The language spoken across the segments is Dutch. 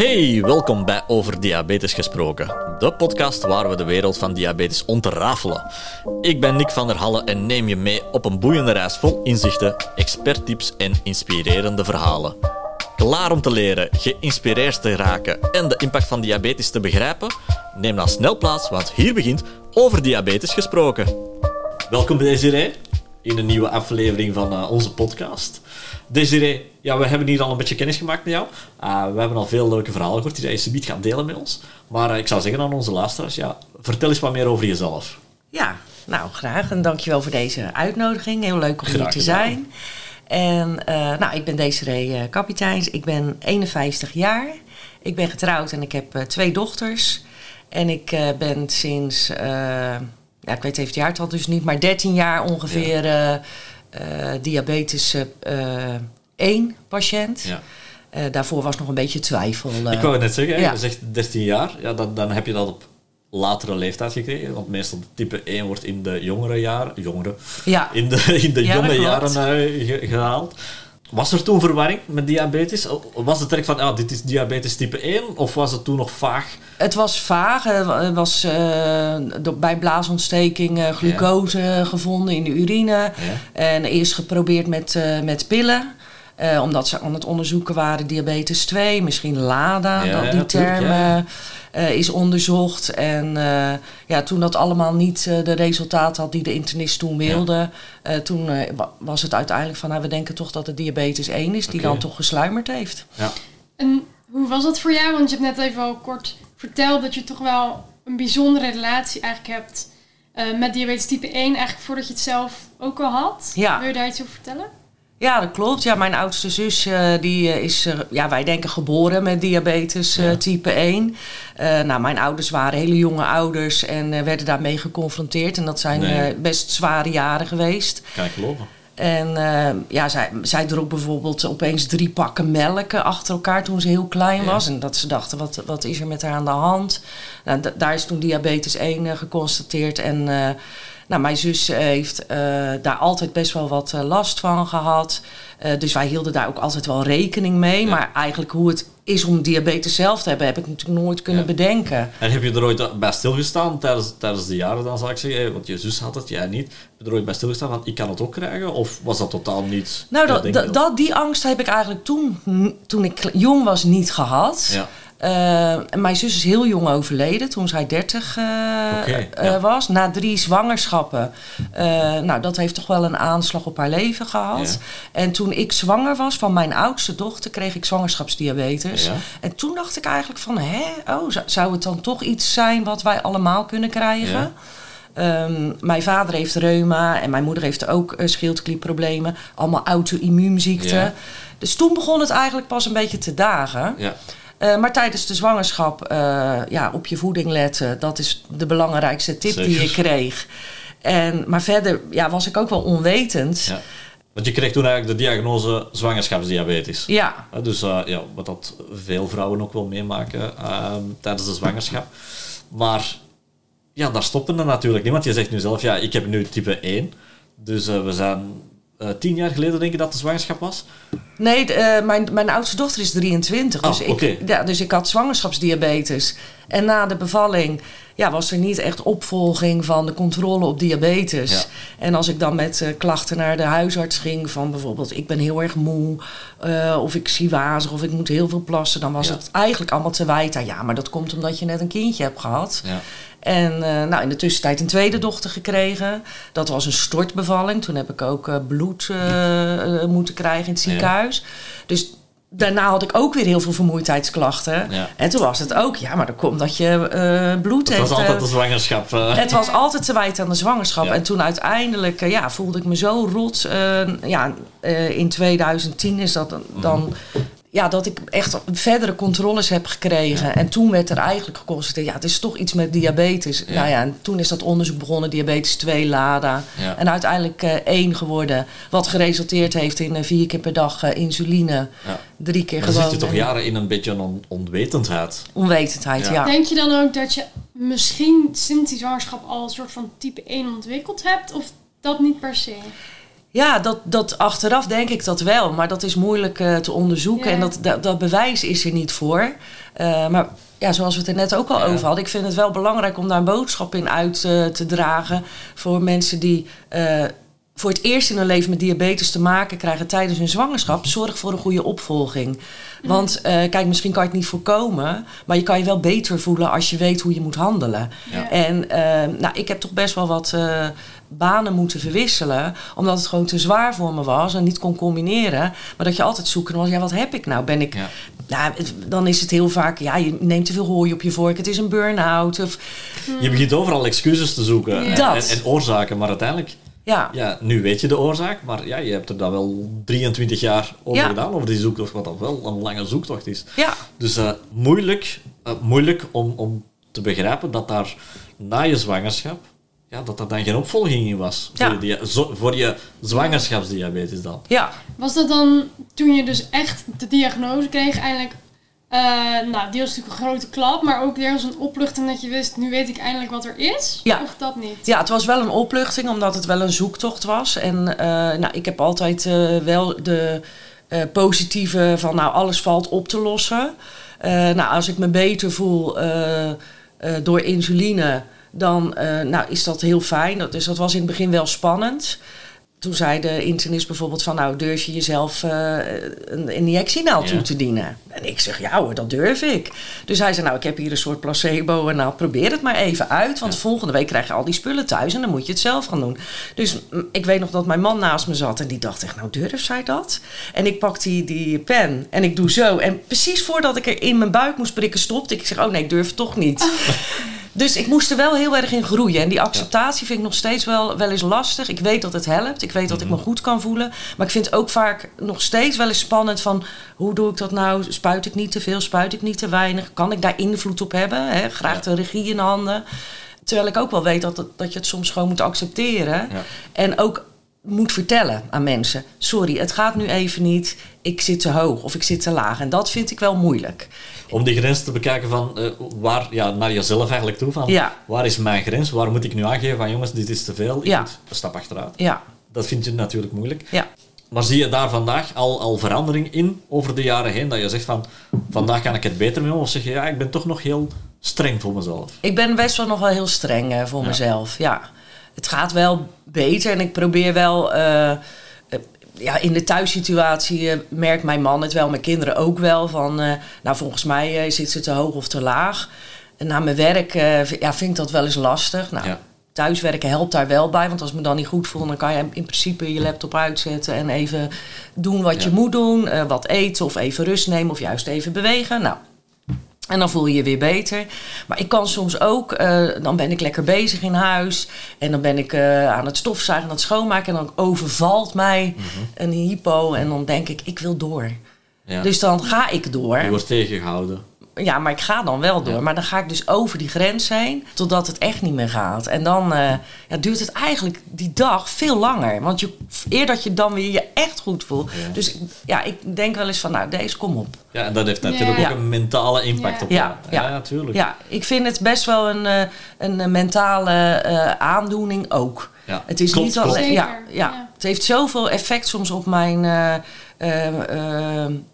Hey, welkom bij Over Diabetes Gesproken, de podcast waar we de wereld van diabetes ontrafelen. Ik ben Nick van der Halle en neem je mee op een boeiende reis vol inzichten, experttips en inspirerende verhalen. Klaar om te leren, geïnspireerd te raken en de impact van diabetes te begrijpen? Neem dan snel plaats, want hier begint Over Diabetes Gesproken. Welkom bij Desiree in een nieuwe aflevering van uh, onze podcast. Desiree, ja, we hebben hier al een beetje kennis gemaakt met jou. Uh, we hebben al veel leuke verhalen gehoord die je subiet gaat delen met ons. Maar uh, ik zou zeggen aan onze luisteraars, ja, vertel eens wat meer over jezelf. Ja, nou graag en dankjewel voor deze uitnodiging. Heel leuk om graag hier te zijn. En nou, ik ben Desiree Kapiteins. Ik ben 51 jaar. Ik ben getrouwd en ik heb twee dochters. En ik ben sinds ja, ik weet even het jaartal dus niet, maar 13 jaar ongeveer ja. uh, diabetes 1 patiënt. Ja. daarvoor was nog een beetje twijfel. ik wou net zeggen, ja. je zegt 13 jaar, ja, dan, dan heb je dat op latere leeftijd gekregen. Want meestal type 1 wordt in de jongere jaren, jongere, ja. in de, in de jonge jaren gehaald. Was er toen verwarring met diabetes? Was het direct van, ah, dit is diabetes type 1? Of was het toen nog vaag? Het was vaag. Er was uh, bij blaasontsteking uh, glucose gevonden in de urine. Ja. En eerst geprobeerd met, uh, met pillen. Omdat ze aan het onderzoeken waren diabetes 2, misschien LADA, ja, dat, die termen uh, is onderzocht. En uh, ja, toen dat allemaal niet uh, de resultaten had die de internist toen wilde, ja. toen was het uiteindelijk van, nou, we denken toch dat het diabetes 1 is, die okay. dan toch gesluimerd heeft. Ja. En hoe was dat voor jou? Want je hebt net even al kort verteld dat je toch wel een bijzondere relatie eigenlijk hebt met diabetes type 1, eigenlijk voordat je het zelf ook al had. Ja. Wil je daar iets over vertellen? Ja, dat klopt. Ja, mijn oudste zus uh, die uh, is, uh, ja, wij denken geboren met diabetes ja. type 1. nou, mijn ouders waren hele jonge ouders en werden daarmee geconfronteerd. En dat zijn nee. best zware jaren geweest. Kan ik geloven. En ja, zij, zij dronk bijvoorbeeld opeens drie pakken melk achter elkaar toen ze heel klein was. En dat ze dachten, wat, wat is er met haar aan de hand? Nou, daar is toen diabetes 1 geconstateerd en... Nou, mijn zus eh, heeft uh, daar altijd best wel wat uh, last van gehad. Dus wij hielden daar ook altijd wel rekening mee. Ja. Maar eigenlijk hoe het is om diabetes zelf te hebben, heb ik natuurlijk nooit kunnen ja. bedenken. En heb je er ooit bij stilgestaan tijdens, tijdens de jaren dan, zal ik zeggen? Want je zus had het, jij niet. Heb je er ooit bij stilgestaan van, ik kan het ook krijgen? Of was dat totaal niet? Nou, dat, dat, die angst heb ik eigenlijk toen, toen ik jong was, niet gehad. Ja. Uh, mijn zus is heel jong overleden toen zij 30 uh, okay, ja. uh, was. Na drie zwangerschappen. nou, dat heeft toch wel een aanslag op haar leven gehad. Ja. En toen ik zwanger was van mijn oudste dochter, kreeg ik zwangerschapsdiabetes. Ja. En toen dacht ik eigenlijk van, hè, oh, zou het dan toch iets zijn wat wij allemaal kunnen krijgen? Um, mijn vader heeft reuma en mijn moeder heeft ook schildklierproblemen. Allemaal auto-immuunziekten. Dus toen begon het eigenlijk pas een beetje te dagen. Ja. Uh, maar tijdens de zwangerschap uh, ja, op je voeding letten, dat is de belangrijkste tip Zeker. die je kreeg. En, maar verder ja, was ik ook wel onwetend. Ja. Want je kreeg toen eigenlijk de diagnose zwangerschapsdiabetes. Ja. Uh, dus ja, wat dat veel vrouwen ook wel meemaken ehm, tijdens de zwangerschap. Maar ja, daar stopte het natuurlijk niet. Want je zegt nu zelf, ja, ik heb nu type 1. Dus we zijn uh, tien jaar geleden denk ik dat de zwangerschap was? Nee, uh, mijn, mijn oudste dochter is 23. Oh, dus, ik, ja, dus ik had zwangerschapsdiabetes. En na de bevalling ja, was er niet echt opvolging van de controle op diabetes. Ja. En als ik dan met uh, klachten naar de huisarts ging van bijvoorbeeld... ik ben heel erg moe, of ik zie wazig, of ik moet heel veel plassen... dan was ja. het eigenlijk allemaal te wijten. Ja, maar dat komt omdat je net een kindje hebt gehad. Ja. En uh, nou, in de tussentijd een tweede dochter gekregen. Dat was een stortbevalling. Toen heb ik ook bloed moeten krijgen in het ziekenhuis. Dus daarna had ik ook weer heel veel vermoeidheidsklachten. Ja. En toen was het ook, ja, maar dat komt dat je bloed het hebt. Het was altijd de zwangerschap. Het was altijd te wijten aan de zwangerschap. Ja. En toen uiteindelijk ja, voelde ik me zo rot. ja, in 2010 is dat dan... Mm ja, dat ik echt verdere controles heb gekregen. En toen werd er eigenlijk geconstateerd, ja, het is toch iets met diabetes. Nou ja, en toen is dat onderzoek begonnen, diabetes 2, LADA. En uiteindelijk uh, één geworden, wat geresulteerd heeft in uh, vier keer per dag uh, insuline. Drie keer maar gewoon. Dan zit je toch jaren in een beetje een onwetendheid. Onwetendheid, ja. Denk je dan ook dat je misschien sinds die zwangerschap al een soort van type 1 ontwikkeld hebt? Of dat niet per se? Ja, dat, dat achteraf denk ik dat wel. Maar dat is moeilijk te onderzoeken. En dat, dat, dat, bewijs is er niet voor. maar ja, zoals we het er net ook al over hadden, ik vind het wel belangrijk om daar een boodschap in uit uh, te dragen voor mensen die voor het eerst in hun leven met diabetes te maken krijgen tijdens hun zwangerschap. Zorg voor een goede opvolging. Want uh, kijk, misschien kan je het niet voorkomen, maar je kan je wel beter voelen als je weet hoe je moet handelen. Ja. En nou, ik heb toch best wel wat banen moeten verwisselen. Omdat het gewoon te zwaar voor me was en niet kon combineren. Maar dat je altijd zoeken was, ja, wat heb ik nou? Ben ik... Ja. Nou, dan is het heel vaak, ja, je neemt te veel hooi op je vork. Het is een burn-out. Of... Je begint overal excuses te zoeken en, en, oorzaken. Maar uiteindelijk, ja. ja, nu weet je de oorzaak. Maar ja, je hebt er dan wel 23 jaar over gedaan, over die zoektocht. Wat dan wel een lange zoektocht is. Ja. Dus uh, moeilijk, uh, moeilijk om, om te begrijpen dat daar na je zwangerschap ja, dat er dan geen opvolging in was. Voor, je, voor je zwangerschapsdiabetes dan. Ja. Was dat dan toen je dus echt de diagnose kreeg, eindelijk... Uh, nou, deels natuurlijk een grote klap, maar ook deels een opluchting dat je wist, nu weet ik eindelijk wat er is? Ja. Of dat niet? Ja, het was wel een opluchting, omdat het wel een zoektocht was. En uh, nou, ik heb altijd uh, wel de positieve van, nou, alles valt op te lossen. nou, als ik me beter voel door insuline dan uh, nou, is dat heel fijn. Dus dat was in het begin wel spannend. Toen zei de internist bijvoorbeeld van... nou, durf je jezelf uh, een injectienaald toe te dienen? En ik zeg, ja hoor, dat durf ik. Dus hij zei, nou, ik heb hier een soort placebo... en nou, probeer het maar even uit. Want volgende week krijg je al die spullen thuis... en dan moet je het zelf gaan doen. Dus mm, ik weet nog dat mijn man naast me zat... en die dacht echt, nou, durf zij dat? En ik pak die, die pen en ik doe zo. En precies voordat ik er in mijn buik moest prikken, stopte ik. Ik zeg, oh nee, ik durf het toch niet. Dus ik moest er wel heel erg in groeien. En die acceptatie vind ik nog steeds wel, wel eens lastig. Ik weet dat het helpt. Ik weet dat ik me mhm. goed kan voelen. Maar ik vind het ook vaak nog steeds wel eens spannend van... hoe doe ik dat nou? Spuit ik niet te veel? Spuit ik niet te weinig? Kan ik daar invloed op hebben? Graag de regie in handen. Terwijl ik ook wel weet dat, dat je het soms gewoon moet accepteren. En ook moet vertellen aan mensen: sorry, het gaat nu even niet. Ik zit te hoog of ik zit te laag. En dat vind ik wel moeilijk. Om die grens te bekijken van uh, waar, ja, naar jezelf eigenlijk toe. Van waar is mijn grens? Waar moet ik nu aangeven van jongens, dit is te veel. Ik ja. moet een stap achteruit. Ja. Dat vind je natuurlijk moeilijk. Ja. Maar zie je daar vandaag al, al verandering in over de jaren heen? Dat je zegt van vandaag kan ik het beter mee Of zeg je ja, ik ben toch nog heel streng voor mezelf? Ik ben best wel nog wel heel streng uh, voor mezelf. Ja het gaat wel beter en ik probeer wel. Uh, ja, in de thuissituatie uh, merkt mijn man het wel, mijn kinderen ook wel. Van, nou, volgens mij zit ze te hoog of te laag. En na mijn werk ja, vind ik dat wel eens lastig. Nou, Thuiswerken helpt daar wel bij, want als ik me dan niet goed voel, dan kan je in principe je laptop uitzetten en even doen wat je moet doen. wat eten of even rust nemen of juist even bewegen. Nou, en dan voel je je weer beter. Maar ik kan soms ook, uh, dan ben ik lekker bezig in huis. En dan ben ik uh, aan het stofzuigen, aan het schoonmaken. En dan overvalt mij mhm. een hypo. En dan denk ik, ik wil door. Ja. Dus dan ga ik door. Je wordt tegengehouden ja, maar ik ga dan wel door. Maar dan ga ik dus over die grens heen totdat het echt niet meer gaat. En dan uh, ja, duurt het eigenlijk die dag veel langer. Want je, eer dat je dan weer je echt goed voelt. Dus ja, ik denk wel eens van, nou, deze kom op. Ja, en dat heeft natuurlijk ook een mentale impact op ja. Ja, ja, natuurlijk. Ja, ik vind het best wel een, uh, een mentale uh, aandoening ook. Ja. Het is niet alleen. Ja, ja, het heeft zoveel effect soms op mijn,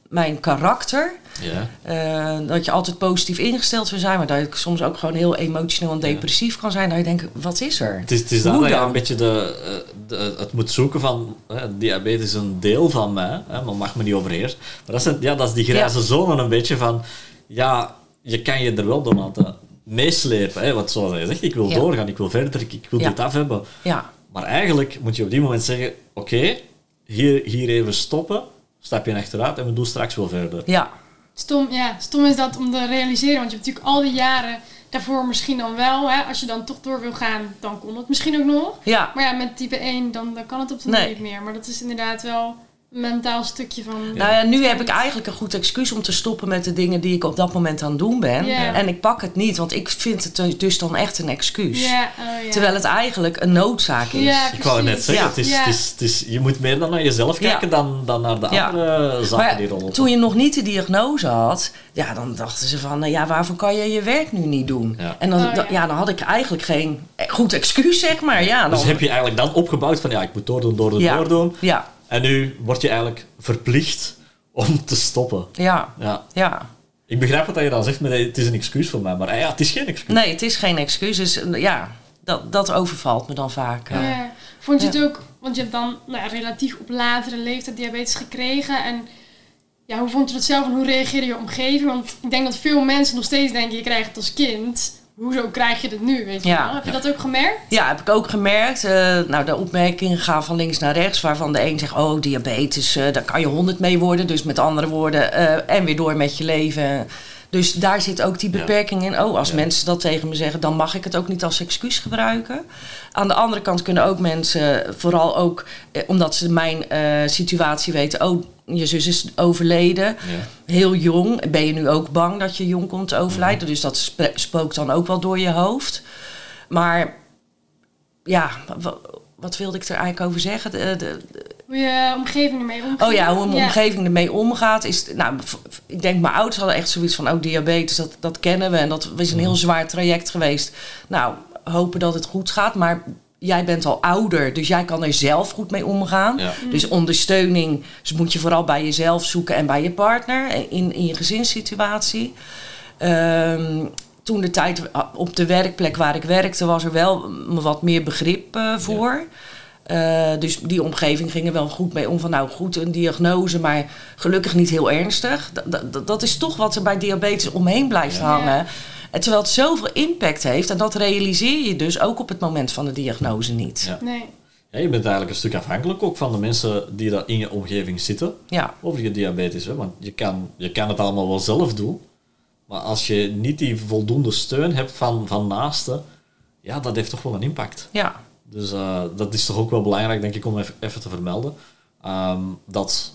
mijn karakter. Uh, dat je altijd positief ingesteld wil zijn, maar dat ik soms ook gewoon heel emotioneel en depressief kan zijn. Dat je denkt, wat is er? Het is, het is dan, dan? een beetje de, eh, de, het moet zoeken van diabetes is een deel van mij, hè, maar mag me niet overheersen. Maar dat is, ja, dat is die grijze zone een beetje van, ja, je kan je er wel door laten meeslepen. Hè, wat zoals je zegt, ik wil doorgaan, ik wil verder, ik, ik wil dit af hebben. Ja. Maar eigenlijk moet je op die moment zeggen, oké, hier, hier even stoppen, stap je achteruit en we doen straks wel verder. Ja. Stom, ja, stom is dat om te realiseren, want je hebt natuurlijk al die jaren daarvoor misschien dan wel. Hè, als je dan toch door wil gaan, dan kon het misschien ook nog. Ja. Maar ja, met type 1, dan, dan kan het op de nee. niet meer. Maar dat is inderdaad wel mentaal stukje van. Nou ja, nu heb ik eigenlijk een goed excuus om te stoppen met de dingen die ik op dat moment aan het doen ben. En ik pak het niet, want ik vind het dus dan echt een excuus. Oh, ja. Terwijl het eigenlijk een noodzaak is. ik wou net zeggen, het is, het is, het is, je moet meer dan naar jezelf kijken dan, dan naar de andere zaken die rollen. Toen je nog niet de diagnose had, ja, dan dachten ze van, ja, waarvoor kan je je werk nu niet doen? En dan, oh, ja. dan had ik eigenlijk geen goed excuus, zeg maar. Ja, dus dan... Dus heb je eigenlijk dan opgebouwd van, ja, ik moet doordoen, doordoen, doordoen. Ja. En nu word je eigenlijk verplicht om te stoppen. Ja. ja. ja. Ik begrijp wat je dan zegt, maar het is een excuus voor mij. Maar ja, het is geen excuus. Nee, het is geen excuus. Dus ja, dat, dat overvalt me dan vaak. Ja. Vond je het ook, want je hebt dan nou, relatief op latere leeftijd diabetes gekregen. En ja, hoe vond je het zelf en hoe reageerde je omgeving? Want ik denk dat veel mensen nog steeds denken, je krijgt het als kind hoezo krijg je het nu? Weet je wel? Heb je dat ook gemerkt? Ja, heb ik ook gemerkt. Uh, nou, de opmerkingen gaan van links naar rechts, waarvan de een zegt: Oh, diabetes, uh, daar kan je honderd mee worden. Dus met andere woorden, uh, en weer door met je leven. Dus daar zit ook die beperking in. Oh, als mensen dat tegen me zeggen, dan mag ik het ook niet als excuus gebruiken. Aan de andere kant kunnen ook mensen, vooral ook omdat ze mijn situatie weten, oh, je zus is overleden, heel jong. Ben je nu ook bang dat je jong komt te overlijden? Mhm. Dus dat spookt dan ook wel door je hoofd. Maar ja, wat wilde ik er eigenlijk over zeggen? De, de, hoe je omgeving ermee omgaat. Oh ja, hoe mijn omgeving ermee omgaat. Is, nou, ik denk, mijn ouders hadden echt zoiets van... oh, diabetes, dat, dat kennen we. En dat is een heel mhm. zwaar traject geweest. Nou, hopen dat het goed gaat. Maar jij bent al ouder, dus jij kan er zelf goed mee omgaan. Dus ondersteuning dus moet je vooral bij jezelf zoeken en bij je partner in, in je gezinssituatie. Ehm, toen de tijd op de werkplek waar ik werkte, was er wel wat meer begrip uh, voor. Uh, dus die omgeving ging er wel goed mee om. Van nou goed, een diagnose, maar gelukkig niet heel ernstig. Dat, dat, is toch wat er bij diabetes omheen blijft hangen. En terwijl het zoveel impact heeft, en dat realiseer je dus ook op het moment van de diagnose niet. Ja. Nee. Ja, je bent eigenlijk een stuk afhankelijk ook van de mensen die daar in je omgeving zitten ja. over je diabetes. Hè? Want je kan, je kan het allemaal wel zelf doen, maar als je niet die voldoende steun hebt van, van naasten, ja, dat heeft toch wel een impact. Ja. Dus uh, dat is toch ook wel belangrijk, denk ik, om even, even te vermelden. Um, dat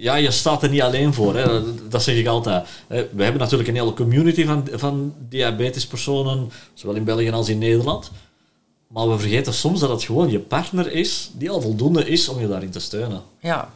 ja, je staat er niet alleen voor. Hè. Dat zeg ik altijd. We hebben natuurlijk een hele community van, van diabetespersonen, zowel in België als in Nederland. Maar we vergeten soms dat het gewoon je partner is die al voldoende is om je daarin te steunen. Ja,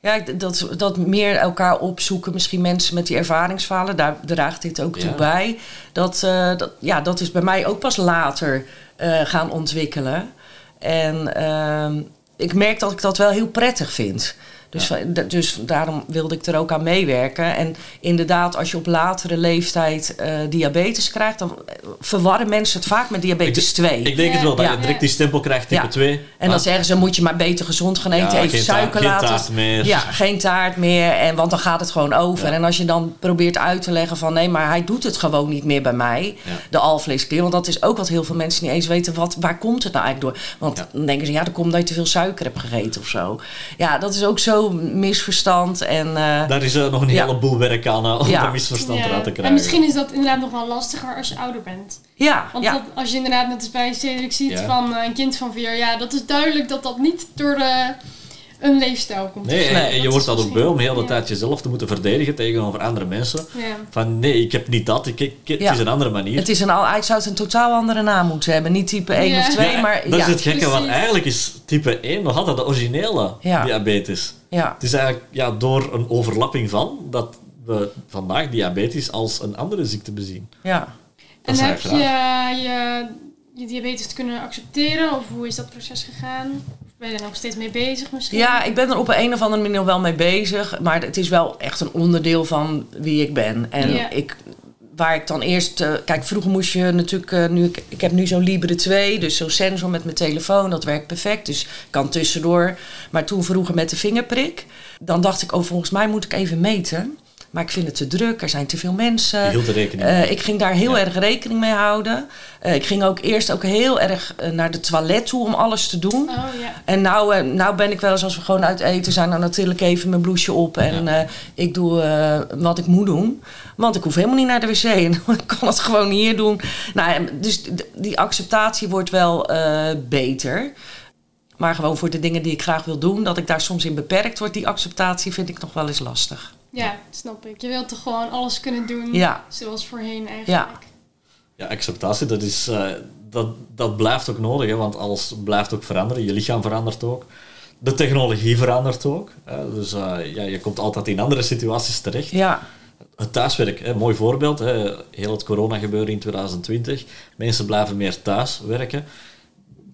ja dat, dat meer elkaar opzoeken, misschien mensen met die ervaringsfalen, daar draagt dit ook toe bij. Dat, uh, dat, ja, dat is bij mij ook pas later uh, gaan ontwikkelen. En uh, ik merk dat ik dat wel heel prettig vind. Dus, dus daarom wilde ik er ook aan meewerken. En inderdaad, als je op latere leeftijd uh, diabetes krijgt, dan verwarren mensen het vaak met diabetes ik, 2. Ik denk het wel, dat je direct die stempel krijgt, type 2. En dan zeggen ze, moet je maar beter gezond gaan eten, even suiker laten. Geen taart meer. Ja, geen taart meer, en, want dan gaat het gewoon over. En als je dan probeert uit te leggen van, nee, maar hij doet het gewoon niet meer bij mij, de alvleesklier. Want dat is ook wat heel veel mensen niet eens weten, wat, waar komt het nou eigenlijk door? Want dan denken ze, ja, dat komt omdat je te veel suiker hebt gegeten of zo. Ja, dat is ook zo misverstand. En, uh, Daar is uh, nog een heleboel werk aan uh, om ja. dat misverstand ja. eruit te krijgen. En misschien is dat inderdaad nog wel lastiger als je ouder bent. Ja. Want Dat, als je inderdaad net als bij Cedric ziet van een kind van vier, ja, dat is duidelijk dat dat niet door de een leefstijl komt. Nee, en, je wordt dat ook beu om heel de tijd jezelf te moeten verdedigen tegenover andere mensen. Ja. Van nee, ik heb niet dat, ik, ik het is een andere manier. Het is een, ik zou het een totaal andere naam moeten hebben. Niet type 1 of 2, maar... Dat is het gekke, want eigenlijk is type 1 nog altijd de originele diabetes. Ja. Het is eigenlijk ja, door een overlapping van dat we vandaag diabetes als een andere ziekte bezien. Ja. en heb je, je je diabetes te kunnen accepteren? Of hoe is dat proces gegaan? Ben je er nog steeds mee bezig misschien? Ja, ik ben er op een of andere manier wel mee bezig. Maar het is wel echt een onderdeel van wie ik ben. En ik, waar ik dan eerst... Uh, kijk, vroeger moest je natuurlijk... Uh, nu, ik, ik heb nu zo'n Libre 2, dus zo'n sensor met mijn telefoon. Dat werkt perfect, dus ik kan tussendoor. Maar toen vroeger met de vingerprik. Dan dacht ik, oh, volgens mij moet ik even meten. Maar ik vind het te druk, er zijn te veel mensen. Heel te rekening uh, ik ging daar heel erg rekening mee houden. Uh, ik ging ook eerst ook heel erg uh, naar de toilet toe om alles te doen. Oh, ja. En nou, nou ben ik wel eens als we gewoon uit eten zijn, dan natuurlijk even mijn blouseje op. En ja. ik doe wat ik moet doen. Want ik hoef helemaal niet naar de wc. En ik kan het gewoon hier doen. Nou, dus die acceptatie wordt wel beter. Maar gewoon voor de dingen die ik graag wil doen, dat ik daar soms in beperkt word, die acceptatie vind ik nog wel eens lastig. Ja, snap ik. Je wilt toch gewoon alles kunnen doen ja. zoals voorheen eigenlijk. Ja, ja acceptatie, dat, is, uh, dat, dat blijft ook nodig, hè, want alles blijft ook veranderen. Je lichaam verandert ook. De technologie verandert ook. Hè, dus uh, ja, je komt altijd in andere situaties terecht. Ja. Het thuiswerk, hè, mooi voorbeeld. Hè, heel het corona gebeuren in 2020. Mensen blijven meer thuis werken.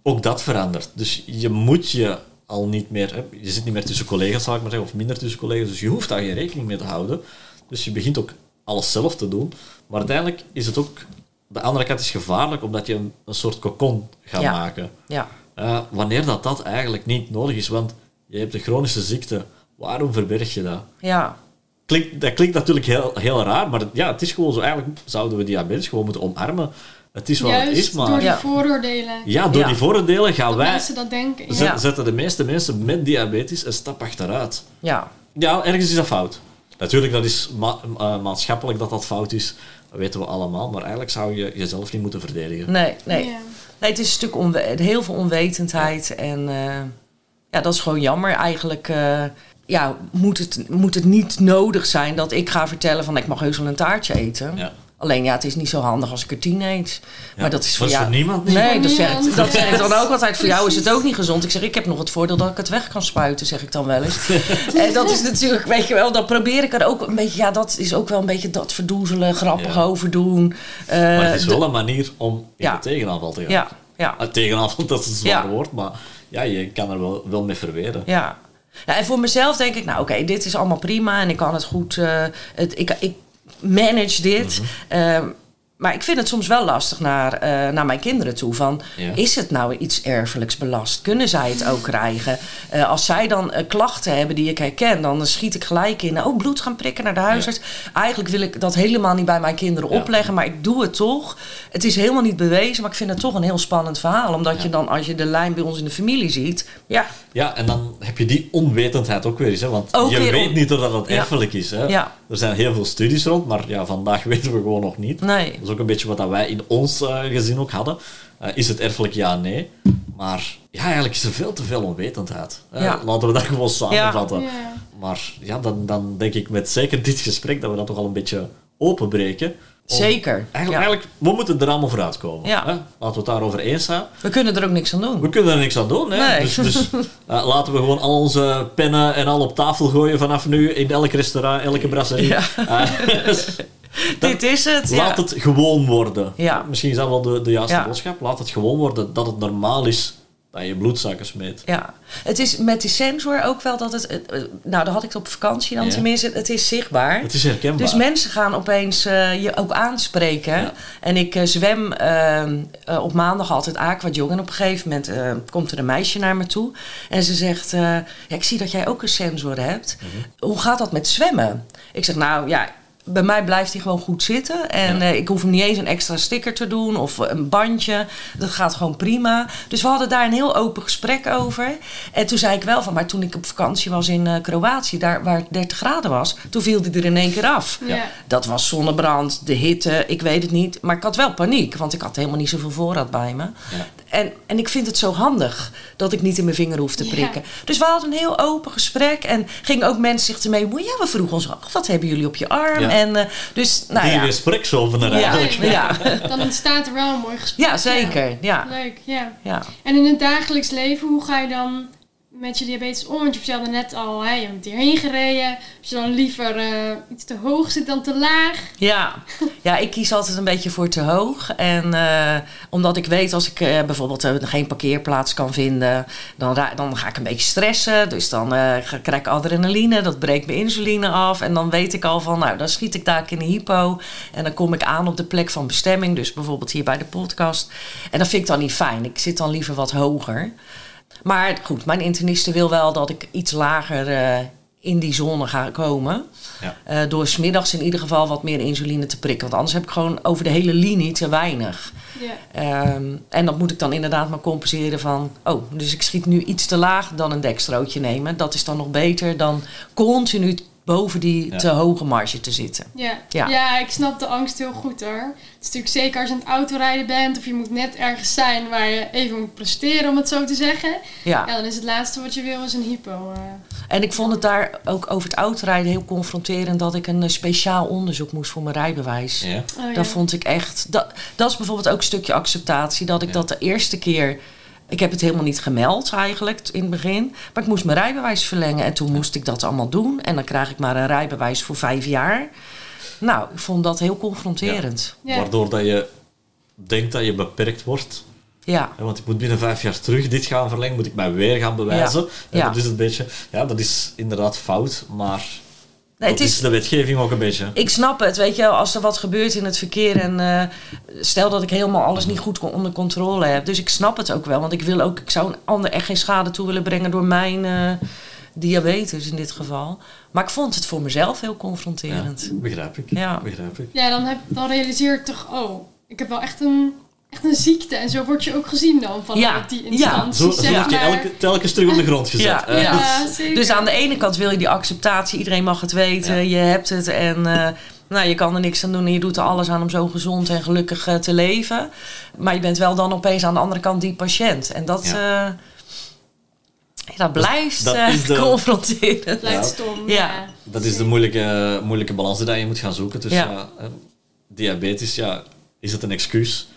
Ook dat verandert. Dus je moet je al niet meer... Hè, je zit niet meer tussen collega's, zal ik maar zeggen, of minder tussen collega's. Dus je hoeft daar geen rekening mee te houden. Dus je begint ook alles zelf te doen. Maar uiteindelijk is het ook... De andere kant is gevaarlijk, omdat je een, een soort cocon gaat maken. Ja. Uh, wanneer dat, dat eigenlijk niet nodig is. Want je hebt een chronische ziekte. Waarom verberg je dat? Ja. Klinkt, dat klinkt natuurlijk heel, heel raar, maar ja, het is gewoon zo. Eigenlijk zouden we diabetes gewoon moeten omarmen. Het is wat het is, maar... door die vooroordelen. Ja, door die vooroordelen gaan wij... mensen dat denken. Zetten de meeste mensen met diabetes een stap achteruit. Ja. Ja, ergens is dat fout. Natuurlijk, dat is eh, maatschappelijk dat dat fout is. Dat weten we allemaal. Maar eigenlijk zou je jezelf niet moeten verdedigen. Nee, nee. Nee, het is een stuk onwe heel veel onwetendheid. En uh, ja, dat is gewoon jammer. Eigenlijk uh, ja, moet, het, moet het niet nodig zijn dat ik ga vertellen van ik mag heus wel een taartje eten. Ja. Alleen ja, het is niet zo handig als ik er tien eet. maar dat is voor, jou... voor niemand niet. Nee, dat zeg, ik, dat zeg ik dan ook altijd. Voor jou is het ook niet gezond. Ik zeg, ik heb nog het voordeel dat ik het weg kan spuiten, zeg ik dan wel eens. en dat is natuurlijk, weet je wel, dan probeer ik er ook een beetje... Ja, dat is ook wel een beetje dat verdoezelen, grappig ja. over doen. Uh, maar het is wel een manier om in ja. de tegenaanval te gaan. Ja, ja. Uh, tegenaanval, dat is een zwaar woord, maar ja, je kan er wel, wel mee verweren. Ja. ja. En voor mezelf denk ik, nou oké, dit is allemaal prima en ik kan het goed... Uh, het, ik, ik manage dit. Mm maar ik vind het soms wel lastig naar, uh, naar mijn kinderen toe. Van, Is het nou iets erfelijks belast? Kunnen zij het ook krijgen? Uh, als zij dan uh, klachten hebben die ik herken, dan schiet ik gelijk in. Oh, bloed gaan prikken naar de huisarts. Eigenlijk wil ik dat helemaal niet bij mijn kinderen opleggen, maar ik doe het toch. Het is helemaal niet bewezen, maar ik vind het toch een heel spannend verhaal. Omdat je dan, als je de lijn bij ons in de familie ziet, ja. Ja, en dan heb je die onwetendheid ook weer eens. Hè? Want ook je weet niet dat het erfelijk is. Hè? Er zijn heel veel studies rond, maar ja, vandaag weten we gewoon nog niet. Nee is ook een beetje wat wij in ons uh, gezin ook hadden. Uh, is het erfelijk? Ja, nee. Maar ja, eigenlijk is er veel te veel onwetendheid. Ja. Laten we dat gewoon samenvatten. Ja. Maar ja, dan, dan denk ik met zeker dit gesprek dat we dat toch al een beetje openbreken. Zeker. Eigenlijk, eigenlijk, we moeten er allemaal voor uitkomen. Ja. Hè? Laten we het daarover eens zijn. We kunnen er ook niks aan doen. We kunnen er niks aan doen. Hè? Nee. Dus, dus uh, laten we gewoon al onze pennen en al op tafel gooien vanaf nu in elk restaurant, elke brasserie. Ja. Dit is het. Laat het gewoon worden. Ja. Misschien is dat wel de, de juiste boodschap. Laat het gewoon worden dat het normaal is dat je bloedzakken meet. Ja, het is met die sensor ook wel dat het. Eh, eh, nou, dat had ik het op vakantie dan tenminste. Het is zichtbaar. Het is herkenbaar. Dus mensen gaan opeens uh, je ook aanspreken. En ik uh, zwem uh, op maandag altijd aquajong. En op een gegeven moment komt er een meisje naar me toe. En ze zegt: ja, Ik zie dat jij ook een sensor hebt. Mhm. Hoe gaat dat met zwemmen? Ik zeg: Nou ja bij mij blijft hij gewoon goed zitten. En eh, ik hoef hem niet eens een extra sticker te doen of een bandje. Dat gaat gewoon prima. Dus we hadden daar een heel open gesprek over. En toen zei ik wel van, maar toen ik op vakantie was in uh, Kroatië, daar waar het 30 graden was, toen viel hij er in één keer af. Ja. Dat was zonnebrand, de hitte, ik weet het niet. Maar ik had wel paniek, want ik had helemaal niet zoveel voorraad bij me. En, en ik vind het zo handig dat ik niet in mijn vinger hoef te prikken. Dus we hadden een heel open gesprek en gingen ook mensen zich ermee bemoeien. Ja, we vroegen ons af, wat hebben jullie op je arm? En, uh, dus, nou Die ja. gespreksovender eigenlijk. Ja. Dan ontstaat er wel een mooi gesprek. Ja, zeker. Ja. Leuk, ja. ja. En in het dagelijks leven, hoe ga je dan met je diabetes om? Want je vertelde net al, hè, je bent hierheen gereden. Als je dan liever uh, iets te hoog zit dan te laag. Ja. ja, ik kies altijd een beetje voor te hoog. En uh, omdat ik weet als ik uh, bijvoorbeeld geen parkeerplaats kan vinden, dan, dan ga ik een beetje stressen. Dus dan krijg ik adrenaline, dat breekt mijn insuline af. En dan weet ik al van, nou, dan schiet ik daar in de hypo. En dan kom ik aan op de plek van bestemming. Dus bijvoorbeeld hier bij de podcast. En dat vind ik dan niet fijn. Ik zit dan liever wat hoger. Maar goed, mijn interniste wil wel dat ik iets lager uh, in die zone ga komen. Ja. Uh, door smiddags in ieder geval wat meer insuline te prikken. Want anders heb ik gewoon over de hele linie te weinig. Ja. Um, en dat moet ik dan inderdaad maar compenseren van... oh, dus ik schiet nu iets te laag dan een dekstrootje nemen. Dat is dan nog beter dan continu boven die te hoge marge te zitten. Ja. ja. Ja. ik snap de angst heel goed hoor. Het is natuurlijk zeker als je aan het autorijden bent of je moet net ergens zijn waar je even moet presteren, om het zo te zeggen. Ja. ja dan is het laatste wat je wil is een hypo. Uh. En ik vond het daar ook over het autorijden heel confronterend dat ik een eh, speciaal onderzoek moest voor mijn rijbewijs. Ja. Oh, dat vond ik echt. Dat, dat is bijvoorbeeld ook een stukje acceptatie. Dat ik dat de eerste keer. Ik heb het helemaal niet gemeld eigenlijk in het begin. Maar ik moest mijn rijbewijs verlengen. En toen moest ik dat allemaal doen. En dan krijg ik maar een rijbewijs voor vijf jaar. Nou, ik vond dat heel confronterend. Waardoor dat je denkt dat je beperkt wordt ja. Want ik moet binnen vijf jaar terug dit gaan verlengen, moet ik mij weer gaan bewijzen. Ja. Dat is een beetje, ja, dat is inderdaad fout, maar Nee, het is, is, de wetgeving ook een beetje. Ik snap het, weet je, als er wat gebeurt in het verkeer en uh, stel dat ik helemaal alles niet goed onder controle heb. Dus ik snap het ook wel, want ik wil ook, ik zou een ander echt geen schade toe willen brengen door mijn uh, diabetes in dit geval. Maar ik vond het voor mezelf heel confronterend. Ja, begrijp ik. Ja, begrijp ik. Ja, dan, heb, dan realiseer ik toch, oh, ik heb wel echt een echt een ziekte. En zo word je ook gezien dan van ja. die instanties. Ja. Zo, zo word je elke, telkens terug op de grond gezet. Ja, ja. Dus aan de ene kant wil je die acceptatie. Iedereen mag het weten. Je hebt het en... Uh, nou, je kan er niks aan doen en je doet er alles aan om zo gezond en gelukkig uh, te leven. Maar je bent wel dan opeens aan de andere kant die patiënt. En dat, uh, dat blijft dat is de, confronterend. Dat blijft stom, ja. Dat is de moeilijke, moeilijke balans die je moet gaan zoeken. Dus ja. diabetes, ja, is het een excuus?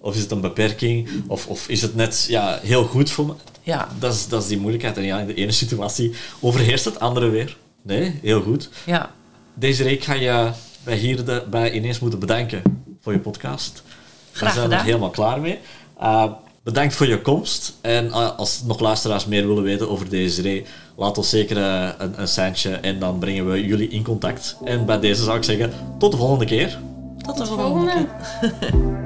Of is het een beperking? Of, of is het net ja, heel goed voor me? Ja. Dat, is, dat is die moeilijkheid. En ja, in de ene situatie overheerst het, andere weer. Nee, heel goed. Ja. Deze week ga je bij hier de, bij ineens moeten bedanken voor je podcast. Graag We zijn er helemaal klaar mee. Uh, bedankt voor je komst. En uh, als nog luisteraars meer willen weten over deze laat ons zeker uh, een, een seintje en dan brengen we jullie in contact. En bij deze zou ik zeggen, tot de volgende keer. Tot de volgende keer.